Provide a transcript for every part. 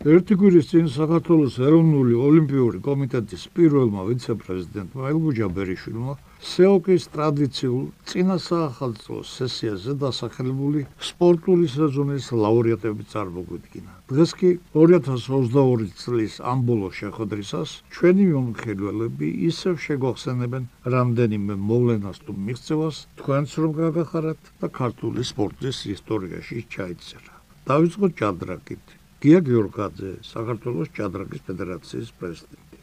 ერთი კვირის წინ საქართველოს ეროვნული ოლიმპიური კომიტეტის პირველმა ვიცე-პრეზიდენტმა ელგუჯა ბერიშვილმა სეოკის ტრადიციულ წინა საახალწლო სესიაზე დასახელებული სპორტული სეზონის ლაურეატები წარმოგვიდგინა. დღეს კი 2022 წლის ამ ბოლო შეხვედრისას ჩვენი მომხელველები ისევ შეგვახსენებენ რამდენიმე მოვლენას თუ მიღწევას თქვენც რომ გაგახარათ და ქართული სპორტის ისტორიაში ჩაიწერა. დავიწყოთ ჭადრაკით. გია გიორგაძე, საქართველოს ჭადრაკის ფედერაციის პრეზიდენტი.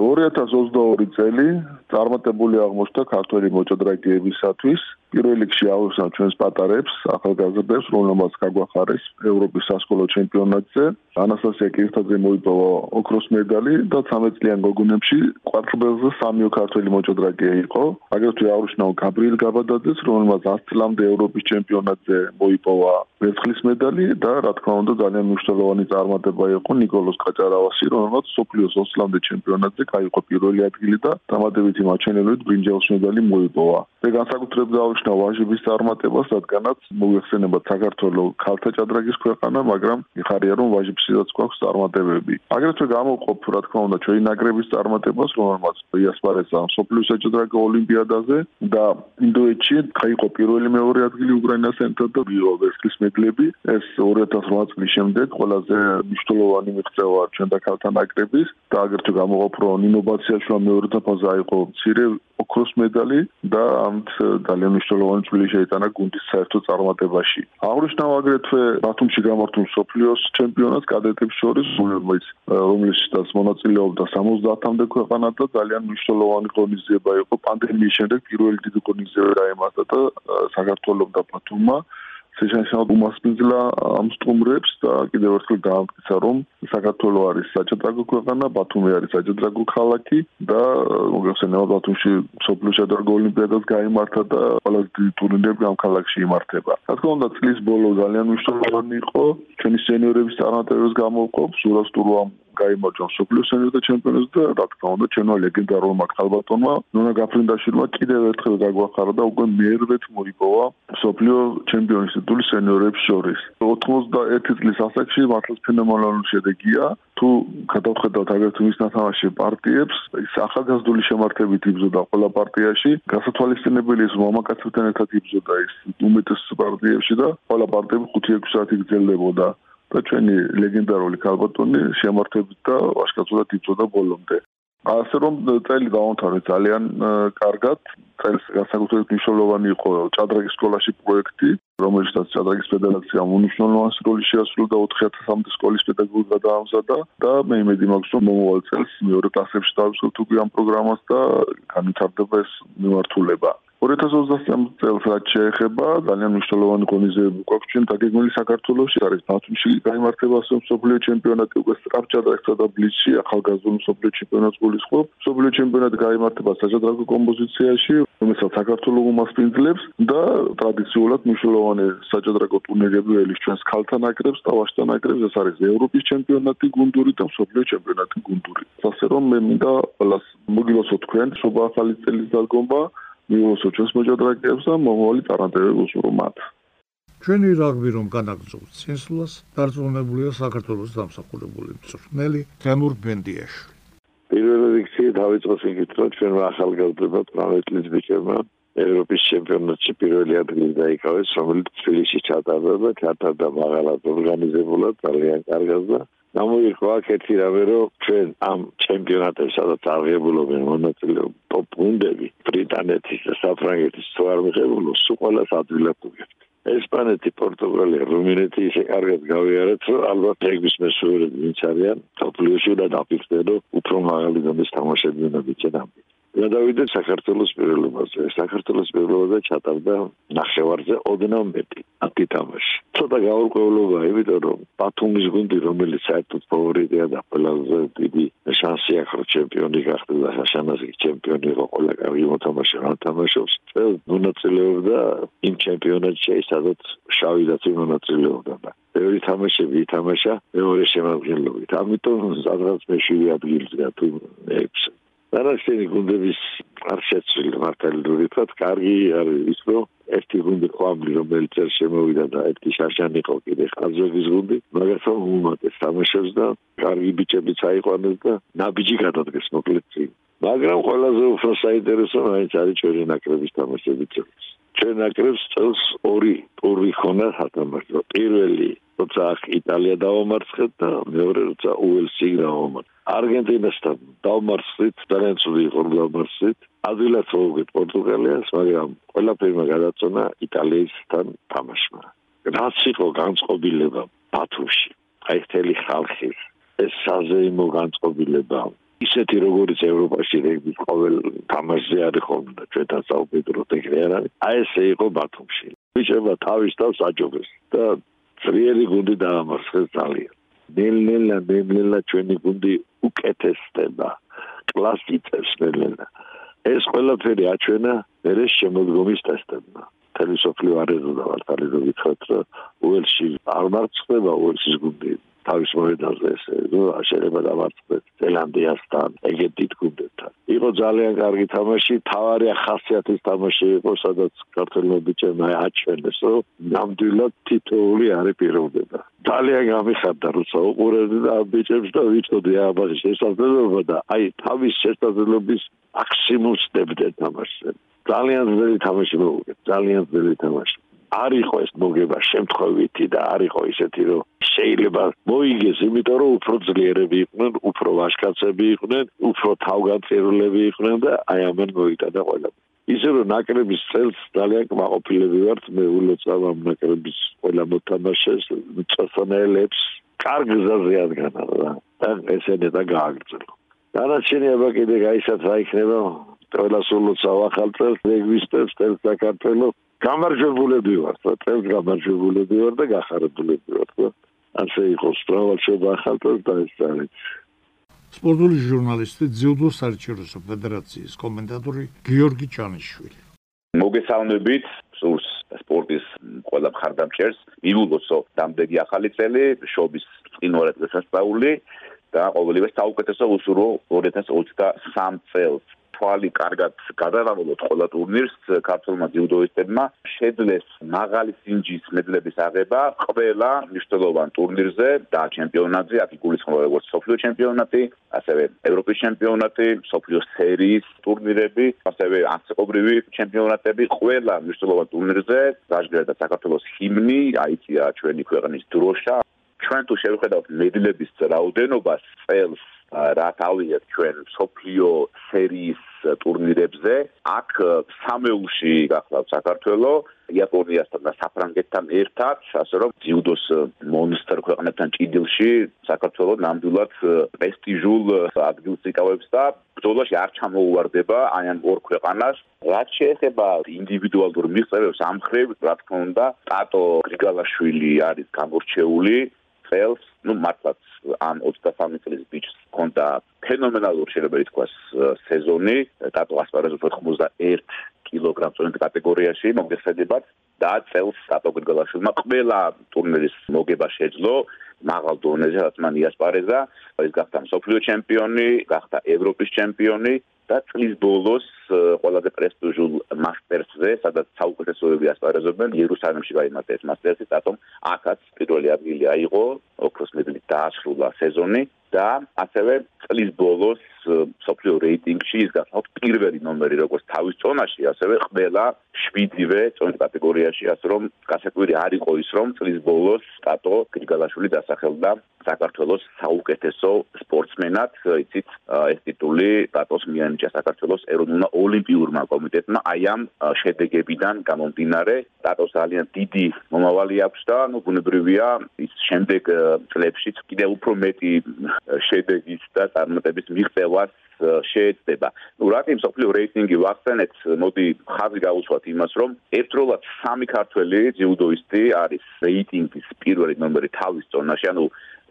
2022 წელი წარმატებული აღმოჩნდა ქართველი მოჭადრაკეებისათვის. პირველ რიგში აუცილებლად ჩვენს პატარებს, ახალგაზრდებს, რომელმაც გაგვახარეს ევროპის სასკოლო ჩემპიონატზე, ანასტასია კირთაძე მოიპოვა ოქროს მედალი და 13 წლიან გოგონებში კვარტრბელზე სამიო ქართველი მოჭადრაკეა იყო. აგრეთვე აღნიშნავ გაბრიელ გაბადაძეს, რომელმაც 10 წლამდე ევროპის ჩემპიონატზე მოიპოვა ვერცხლის მედალი და რა თქმა უნდა ძალიან მნიშვნელოვანი წარმატება იყო ნიკოლოზ კაჭარავასი, რომელმაც სოფლიოს 20 წლამდე ჩემპიონატზე გაიყო პირველი ადგილი და დამატებითი მაჩვენებლით ბრინჯაოს მედალი მოიპოვა. და განსაკუთრებით აღნიშნავ დავნიშნა ვაჟების წარმატებას, რადგანაც მოიხსენება საქართველოს ქალთა ჭადრაკის ქვეყანა, მაგრამ მიხარია რომ ვაჟებსაც გვაქვს წარმატებები. აგრეთვე გამოვყოფ რა თქმა უნდა ჩვენი ნაკრების წარმატებას, რომელმაც იასპარეზა სოფლიოს ჭადრაკის ოლიმპიადაზე და ინდოეთში გაიყო პირველი მეორე ადგილი უკრაინასთან და რიო ვერსკის მედლები. ეს 2008 წლის შემდეგ ყველაზე მნიშვნელოვანი მიღწევა ჩვენ და ქალთა ნაკრების და აგრეთვე გამოვყოფ რომ ინოვაციაშუა მეორე დაფაზე აიყო მცირე ოქროს მედალი და ამ ძალიან მნიშვნელოვანი წვლილი შეიტანა გუნდის საერთო წარმატებაში. აღნიშნავ აგრეთვე ბათუმში გამართულ სოფლიოს ჩემპიონატს კადეტებს შორის, რომელიც რომელშიც მონაწილეობდა 70-მდე ქვეყანა და ძალიან მნიშვნელოვანი ღონისძიება იყო პანდემიის შემდეგ პირველი დიდი ღონისძიება რაიმასა და საქართველოს და ბათუმმა შეშანშალ უმასპინძლა ამ სტუმრებს და კიდევ ერთხელ დაამტკიცა რომ საქართველოს არის საჭადრაკო ქვეყანა, ბათუმი არის საჭადრაკო ქალაქი და მოგეხსენება ბათუმში სოფლიო საჭადრაკო ოლიმპიადას გამართა და ყველა ტურნირები ამ ქალაქში იმართება. რა თქმა უნდა, წლის ბოლო ძალიან მნიშვნელოვანი იყო. ჩვენი სენიორების წარმატებებს გამოვყოფ, სურას ტურვამ გაიმარჯვა სოფლიო სენიორთა ჩემპიონატზე და რა თქმა უნდა ჩვენო ლეგენდარულმა ქალბატონმა ნონა გაფრინდაშვილმა კიდევ ერთხელ გაგვახარა და უკვე მერვეთ მოიპოვა სოფლიო ჩემპიონის ტიტული სენიორებს შორის. 91 წლის ასაკში მართლაც ფენომენალური შედეგია. თუ გადავხედავთ აგრეთვე მის ნათამაში პარტიებს ის ახალგაზრდული შემართებით იბრძოდა ყველა პარტიაში. გასათვალისწინებელი ის მამაკაცებთან ერთად იბრძოდა ის უმეტეს პარტიებში და ყველა პარტიები 5-6 საათი გრძელდებოდა და ჩვენი ლეგენდარული ქალბატონი შემართებით და ვაშკაცურად იბრძოდა ბოლომდე. ასე რომ წელი დაუნთარე ძალიან კარგად. წელს განსაკუთრებით მნიშვნელოვანი იყო ჭადრაკის სკოლაში პროექტი, რომელშიც ჭადრაკის ფედერაცია უნიშნულოვანს როლი შეასრულა 4000-მდე სკოლის პედაგოგიკა დაამზადა და მე იმედი მაქვს რომ მომავალ წელს მეორე კლასებში დავსრულთ უკვე ამ პროგრამას და განვითარდება ეს მიმართულება. 2023 წელს რაც შეეხება ძალიან მნიშვნელოვანი ღონისძიებები გვაქვს. ჩვენ დაგეგმილი საქართველოსში არის ბათუმში გამართება სოფლიო ჩემპიონატი უკვე სტრაფჭადრაკსა და ბლიცში ახალგაზრდულ სოფლიო ჩემპიონატს გულისხმობ. სოფლიო ჩემპიონატი გამართება საჭადრაკო კომპოზიციაში რომელსაც საქართველოს უმასპინძლებს და ტრადიციულად მნიშვნელოვანი საჭადრაკო ტურნირები ელის ჩვენს ქალთა ნაკრებს და ვაჟთა ნაკრებს ეს არის ევროპის ჩემპიონატი გუნდური და სოფლიო ჩემპიონატი გუნდური. ასე რომ მე მინდა ყველას მოგილოცო თქვენ შობა ახალი წელის დაგომბა მიულოცო ჩვენს მოჭადრაკეებს და მომავალი წარმატებები უსურო მათ. ჩვენი რაგბი რომ განაგზავნოთ სენსულას, დარწმუნებულია საქართველოს დამსახურებული მწვრთნელი თემურ ბენდიაშვილი. პირველ რიგში დავიწყო სიკეთო ჩვენ ახალგაზრდებად პროვინციის ბიჭებმა ევროპის ჩემპიონატში პირველი ადგილი დაიკავეს, რომელიც თბილისში ჩატარდა და ჩატარდა მაღალად ორგანიზებულად ძალიან კარგად და გამოიყო აქ ერთი რამე რომ ჩვენ ამ ჩემპიონატებში სადაც აღებულობენ მონაწილეობა ტოპ გუნდები ბრიტანეთის და საფრანგეთის თუ არ მიღებულო სულ ყველა ადგილად უგებთ ესპანეთი, პორტუგალია, რუმინეთი ისე კარგად გავიარეთ, რომ ალბათ ეგვის მესურები ვინც არიან, თოპლიოში და დაფიქრდნენ, რომ უფრო მაღალი დონის თამაშები უნდა ბიჭედან. გადავიდეთ საქართველოს პირველობაზე. საქართველოს პირველობაზე ჩატარდა ნახევარზე ოდნავ მეტი ათი თამაში. ცოტა გაურკვევლობა, იმიტომ რომ ბათუმის გუნდი, რომელიც საერთოდ ფავორიტია და ყველაზე დიდი შანსი აქვს ჩემპიონი გახდეს და საშანაზე ჩემპიონი იყო ყველა კარგი მოთამაშე რა თამაშობს. წელ მონაწილეობდა იმ ჩემპიონატში, სადაც შავი დაცი მონაწილეობდა და ბევრი თამაშები ითამაშა მეორე შემადგენლობით. ამიტომ სადღაც მეშვიდე ადგილზეა თუ ექვსი დანარჩენი გუნდების არ შეცვლილი მართალი ვთქვათ, კარგი არის ის, რომ ერთი გუნდი ყვამლი რომელიც წელს შემოვიდა და ერთი შაშანი იყო კიდე ხაზების გუნდი მაგასთან უმატეს თამაშებს და კარგი ბიჭებიც აიყვანეს და ნაბიჯი გადადგეს მოკლედ წინ. მაგრამ ყველაზე უფრო საინტერესო მაინც არის ჩვენი ნაკრების თამაშები წელს ჩვენ ნაკრებს წელს ორი ტური ხონა სათამაშო. პირველი როცა იტალია დაამარცხეთ და მეორე როცა უელსი დაამარცხეთ არგენტინასთან დაამარცხეთ ძალიან ცუდი იყო დაამარცხეთ ადვილად მოვგეთ პორტუგალიას, მაგრამ ყველაფერმა გადაწონა იტალიისთან თამაშმა. რაც იყო განწყობილება ბათუმში, აი მთელი ხალხის ეს საზეიმო განწყობილება ისეთი როგორც ევროპაში რეგბის ყოველ თამაშზე არის ხოლმე ჩვენთან საუბედრო ეგრე არ არის. აი ესე იყო ბათუმში. ვიჭება თავის თავს აჯობეს და ძლიერი გუნდი დაამარცხეს ძალიან. ნელ-ნელა ნელ-ნელა ჩვენი გუნდი უკეთესდება. კლასი წევს ნელ-ნელა. ეს ყველაფერი აჩვენა მერე შემოდგომის ტესტებმა. თელესოფლიო არეზე ვარ თალიზო ვიცხოთ უელში არ მარცხდება უელსის გუნდი თავის მოედანზე ესე ნუ შეიძლება დავარცხდეთ ზელანდიასთან ეგეთი გუნდებთან. იყო ძალიან კარგი თამაში თავარი ახასიათის თამაში იყო სადაც ქართულმა ბიჭებმა აჩვენეს რომ ნამდვილად თითოეული არის პიროვნება ძალიან გამიხარდა როცა უყურებდი და ბიჭებს და ვიცოდი აბა შესაძლებლობა და აი თავის შესაძლებლობის მაქსიმუმს დებდნენ თამაშზე. ძალიან ძველი თამაში მოუგეთ ძალიან ძველი თამაში არ იყო ეს მოგება შემთხვევითი და არ იყო ისეთი რომ შეიძლება მოიგეს იმიტომ რომ უფრო ძლიერები იყვნენ უფრო ვაშკაცები იყვნენ უფრო თავგანწირულები იყვნენ და აი ამან მოიტანა ყველა ისე რომ ნაკრების წელს ძალიან კმაყოფილები ვართ მე ულოცავ ამ ნაკრების ყველა მოთამაშეს წასონელებს კარგ გზაზე ადგანა რა და ესენი და გააგრძელო დანარჩენია კიდე გაისაც რა იქნება ყველა სულოცავ ახალ წელს რეგვისტებს წელს საქართველოს გამარჯვებულები ვარ, წელს გამარჯვებულები ვარ და გახარებულები ვარ, ხო? ასე იყოს, პროვალშობა ახალწელს და ეს არის. სპორტული ჟურნალისტი ძიუდო საერთაშორისო ფედერაციის კომენტატორი გიორგი ჩანიშვილი. მოგესალმებით, სურს სპორტის ყველა მხარდამჭერს, მიულოცო დამდეგი ახალი წელი, შობის წინვარად დასასწაული და ყოველივე საუკეთესო უსურო 2023 წელს. თვალი კარგად გადავამოლოთ ყველა ტურნირს ქართულმა ძიუდოისტებმა შეძლეს მაღალი სინჯის მედლების აღება ყველა მნიშვნელოვან ტურნირზე და ჩემპიონატზე აქ იგულისხმება როგორც სოფლიო ჩემპიონატი ასევე ევროპის ჩემპიონატი სოფლიო სერიის ტურნირები ასევე ასაკობრივი ჩემპიონატები ყველა მნიშვნელოვან ტურნირზე დაჟღერდა საქართველოს ჰიმნი აიწია ჩვენი ქვეყნის დროშა. ჩვენ თუ შევხედავთ მედლების რაოდენობას წელს რა თავიეთ ჩვენ სოფლიო სერიის ტურნირებზე აქ სამეულში გახლავთ საქართველოს იაპონიასთან და საფრანგეთთან ერთად, ასე რომ ძიუდოს მონსტერ ქვეყნებთან ჭიდილში საქართველოს ნამდვილად პრესტიჟულ ადგილს იკავებს და ბრძოლაში არ ჩამოუვარდება აი ამ ორ ქვეყანას. რაც შეეხება ინდივიდუალურ მიღწევებს ამ ხრივ, რა თქმა უნდა, ტატო გრიგალაშვილი არის გამორჩეული წელს, ну მართლაც ამ 23 წლის ბიჭს ჰქონდა ფენომენალური შეიძლება ითქვას სეზონი, ტატო ასპარეზობს 91 კილოგრამ წონით კატეგორიაში მოგესაძებად და წელს ტატო გრიგოლაშვილმა ყველა ტურნირის მოგება შეძლო. მაღალ დონეზე, რაც მან იასპარეზა, ის გახდა მსოფლიო ჩემპიონი, გახდა ევროპის ჩემპიონი და წლის ბოლოს ყველაზე პრესტიჟულ მასტერსზე, სადაც საუკეთესოები ასპარეზობენ, იერუსალიმში გაიმართა ეს მასტერსი, თუმცა აქაც პირველი ადგილი აიღო, ოქროს მედლით დაასრულა სეზონი და ასევე წლის ბოლოს სოფლიო რეიტინგში ის გახდა პირველი ნომერი როგორც თავის წონაში, ასევე ყველა შვიდივე წონის კატეგორიაში, ასე რომ გასაკვირი არ იყო ის, რომ წლის ბოლოს სტატო გრიგალაშვილი დასახელდა საქართველოს საუკეთესო სპორტსმენად, იცით, ეს ტიტული სტატოს მიანიჭა საქართველოს ეროვნულ ოლიმპიურმა კომიტეტმა აი ამ შედეგებიდან გამომდინარე, სტატოს ძალიან დიდი მომავალი აქვს და ნუ ბუნებრივია ის შემდეგ წლებშიც კიდევ უფრო მეტი შედეგის და წარმატების მიღწევას შეეცდება. ნუ რატომ სოფლიო რეიტინგი ვახსენეთ, მოდი ხაზი გაუსვათ იმას, რომ ერთდროულად სამი ქართველი ძიუდოისტი არის რეიტინგის პირველი ნომერი თავის ზონაში, ანუ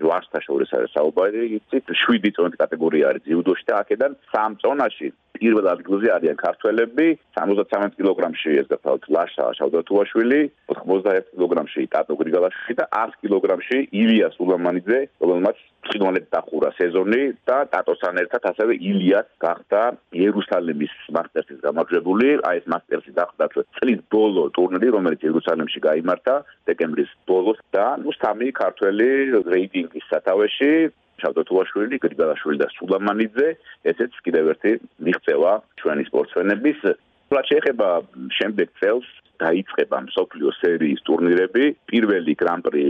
ვარსთა შორის არის საუბარი, იცით, 7 წონის კატეგორია არის ძიუდოში და აქედან 3 წონაში პირველ ადგილზე არიან ქართველები 73 კილოგრამში ეს გაფალთ ლაშა შავდათუაშვილი 91 კილოგრამში ტატო გრიგალაშვილი და 100 კილოგრამში ილია სულამანიძე რომელმაც წინვალეთ დახურა სეზონი და ტატოსთან ერთად ასევე ილიას გახდა იერუსალიმის მასტერსის გამარჯვებული. აი ეს მასტერსი გახდა წლის ბოლო ტურნირი რომელიც იერუსალიმში გამართა დეკემბრის ბოლოს და ნუ სამი ქართველი რეიტინგის სათავეში ჩავდოთუაშვილი, გრიგალაშვილი და სულამანიძე, ესეც კიდევ ერთი მიღწევა ჩვენი სპორტსმენების. რა შეეხება შემდეგ წელს დაიწყება მსოფლიო სერიის ტურნირები. პირველი გრან-პრი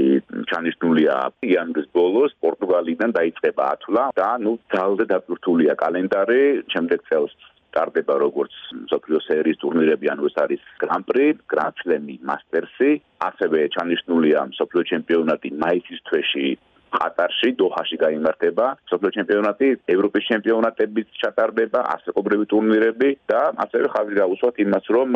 ჩანიშნულია იანვრის ბოლოს პორტუგალიიდან დაიწყება ათვლა და ნუ ძალზე დაკურთულია კალენდარი. შემდეგ წელს სტარტდება როგორც მსოფლიო სერიის ტურნირები, ანუ ეს არის გრან-პრი, გრან-სლემი, მასტერსი, ასევე ჩანიშნულია მსოფლიო ჩემპიონატი მაისის თვეში ყატარში, დოჰაში გამართება სოფლიო ჩემპიონატი, ევროპის ჩემპიონატებიც ჩატარდება, ასაკობრივი ტურნირები და ასევე ხაზი გაუსვათ იმას, რომ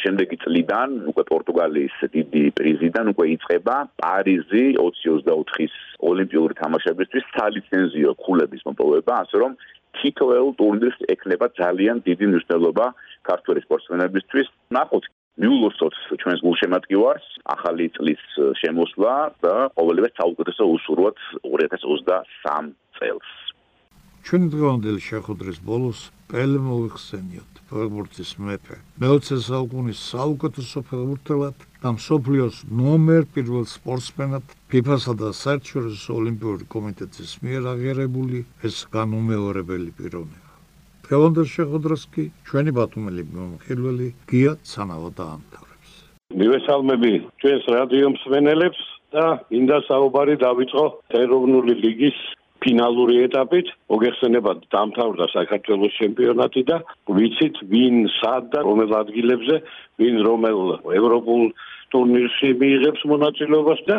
შემდეგი წლიდან უკვე პორტუგალიის დიდი პრიზიდან უკვე იწყება პარიზი 2024-ის ოლიმპიური თამაშებისთვის სალიცენზიო ქულების მოპოვება, ასე რომ თითოეულ ტურნირს ეკნება ძალიან დიდი მნიშვნელობა ქართული სპორტსმენებისთვის. ნახოთ მიულოცოთ ჩვენს გულშემატკივარს ახალი წლის შემოსვლა და ყოველივე საუკეთესო უსურვოთ 2023 წელს. ჩვენ დღევანდელი შეხვედრის ბოლოს პელე მოიხსენიოთ ფეხბურთის მეფე. მე-20 საუკუნის საუკეთესო ფეხბურთელად და მსოფლიოს ნომერ პირველ სპორტსმენად FIFA-სა და საერთაშორისო ოლიმპიური კომიტეტის მიერ აღიარებული ეს განუმეორებელი პიროვნება. დღევანდელ შეხვედრას კი ჩვენი ბათუმელი მომხილველი გია ცანავა დაამთავრებს. მივესალმები ჩვენს რადიო მსმენელებს და ინდა საუბარი დავიწყო ეროვნული ლიგის ფინალური ეტაპით. მოგეხსენებათ დამთავრდა საქართველოს ჩემპიონატი და ვიცით ვინ სად და რომელ ადგილებზე ვინ რომელ ევროპულ ტურნირში მიიღებს მონაწილეობას და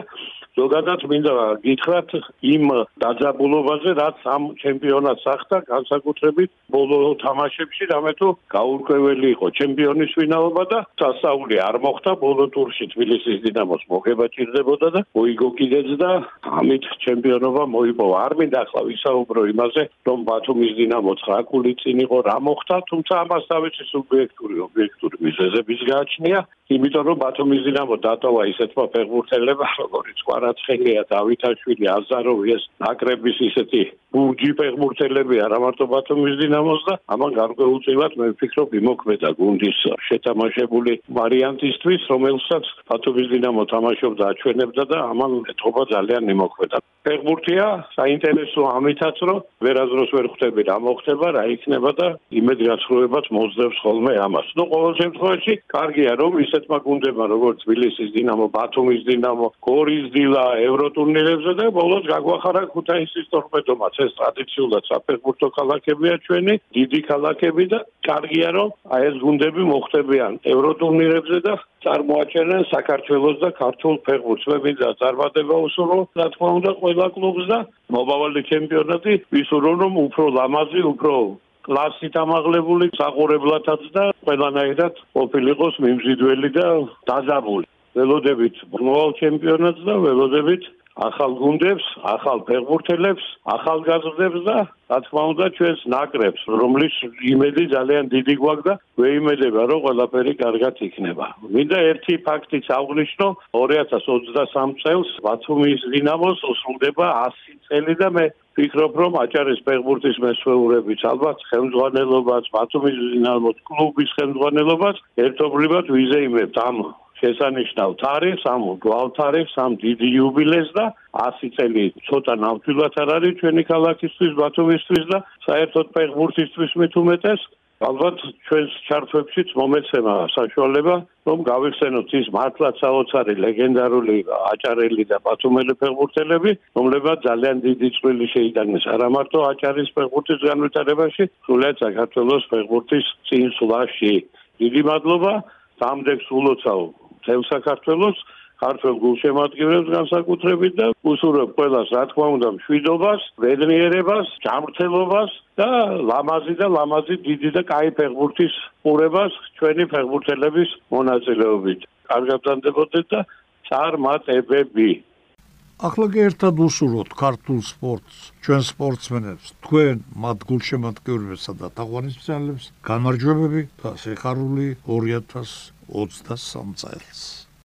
ზოგადად მინდა გითხრათ იმ დაძაბულობაზე რაც ამ ჩემპიონატს ახდა განსაკუთრებით ბოლო თამაშებში რამე თუ გაურკვეველი იყო ჩემპიონის ვინაობა და სასაული არ მოხდა ბოლო ტურში თბილისის დინამოს მოგება ჭირდებოდა და მოიგო კიდეც და ამით ჩემპიონობა მოიპოვა. არ მინდა ახლა ვისაუბრო იმაზე რომ ბათუმის დინამო 9 ქული წინ იყო რა მოხდა თუმცა ამას თავისი სუბიექტური ობიექტური მიზეზების გააჩნია იმიტომ რომ ბათუმის დინამო დატოვა ისეთმა ფეხბურთელებმა როგორიც კვარაცხელია დავითაშვილი აზაროვი ეს ნაკრების ისეთი ბურჯი ფეხბურთელები არა მარტო ბათუმის დინამოს და ამან გარკვეულწილად მე ვფიქრობ იმოქმედა გუნდის შეთამაშებული ვარიანტისთვის რომელსაც ბათუმის დინამო თამაშობდა აჩვენებდა და ამან ეთყობა ძალიან იმოქმედა. ფეხბურთია საინტერესო ამითაც რომ ვერაზროს ვერ ხვდები რა მოხდება რა იქნება და იმედი გაცხრობებად მოძებს ხოლმე ამას. ნუ ყოველ შემთხვევაში კარგია რომ ისეთმა გუნდებმა როგორც თბილისის დინამო ბათუმის დინამო გორის დილა ევროტურნირებზე და ბოლოს გაგვახარა ქუთაისის ტორპედომაც ეს ტრადიციულად საფეხბურთო ქალაქებია ჩვენი დიდი ქალაქები და კარგია რომ აი ეს გუნდები მოხდებიან ევროტურნირებზე და წარმოაჩენენ საქართველოს და ქართულ ფეხბურთს. მე მინდა წარმატება უსურვო, რა თქმა უნდა, ყველა კლუბს და მომავალი ჩემპიონატი ვისურვო, რომ უფრო ლამაზი, უფრო კლასით ამაღლებული საყურებლათაც და ყველანაირად ყოფილიყოს მიმზიდველი და დაძაბული. ველოდებით მომავალ ჩემპიონატს და ველოდებით ახალ გუნდებს, ახალ ფეხბურთელებს, ახალგაზრდებს და რა თქმა უნდა ჩვენს ნაკრებს, რომლის იმედი ძალიან დიდი გვაქვს და ვეიმედება, რომ ყველაფერი კარგად იქნება. მინდა ერთი ფაქტიც აღვნიშნო, 2023 წელს ბათუმის დინამოს უსრულდება 100 წელი და მე ვფიქრობ, რომ აჭარის ფეხბურთის მესვეურებიც ალბათ ხელმძღვანელობაც, ბათუმის დინამოს კლუბის ხელმძღვანელობაც ერთობლივად ვიზეიმებთ ამ შესანიშნავ თარიღს, ამ გვალთარიღს, ამ დიდი იუბილეს და 100 წელი ცოტა ნავთილად არ არის ჩვენი ქალაქისთვის, ბათუმისთვის და საერთოდ ფეხბურთისთვის მით უმეტეს. ალბათ ჩვენს ჩართვებშიც მომეცემა საშუალება, რომ გავიხსენოთ ის მართლაც საოცარი ლეგენდარული აჭარელი და ბათუმელი ფეხბურთელები, რომლებმაც ძალიან დიდი წვლილი შეიტანეს არა მარტო აჭარის ფეხბურთის განვითარებაში, სულაც საქართველოს ფეხბურთის წინსვლაში. დიდი მადლობა სამდექს ულოცავ თელ საქართველოს ქართულ გულშემატკივრებს განსაკუთრებით და უსურვებ ყველას რა თქმა უნდა მშვიდობას, ვედნიერებას, ჯანმრთელობას და ლამაზი და ლამაზი დიდი და კაი ფეხბურთის ყურებას ჩვენი ფეხბურთელების მონაწილეობით. კარგად დანდებოდეთ და წარმატებები. ახლა კი ერთად უსურვოთ ქართულ სპორტს, ჩვენ სპორტსმენებს, თქვენ მათ გულშემატკივრებსა და თაყვანისმცემლებს გამარჯვებები და სიხარული 2023 წელს.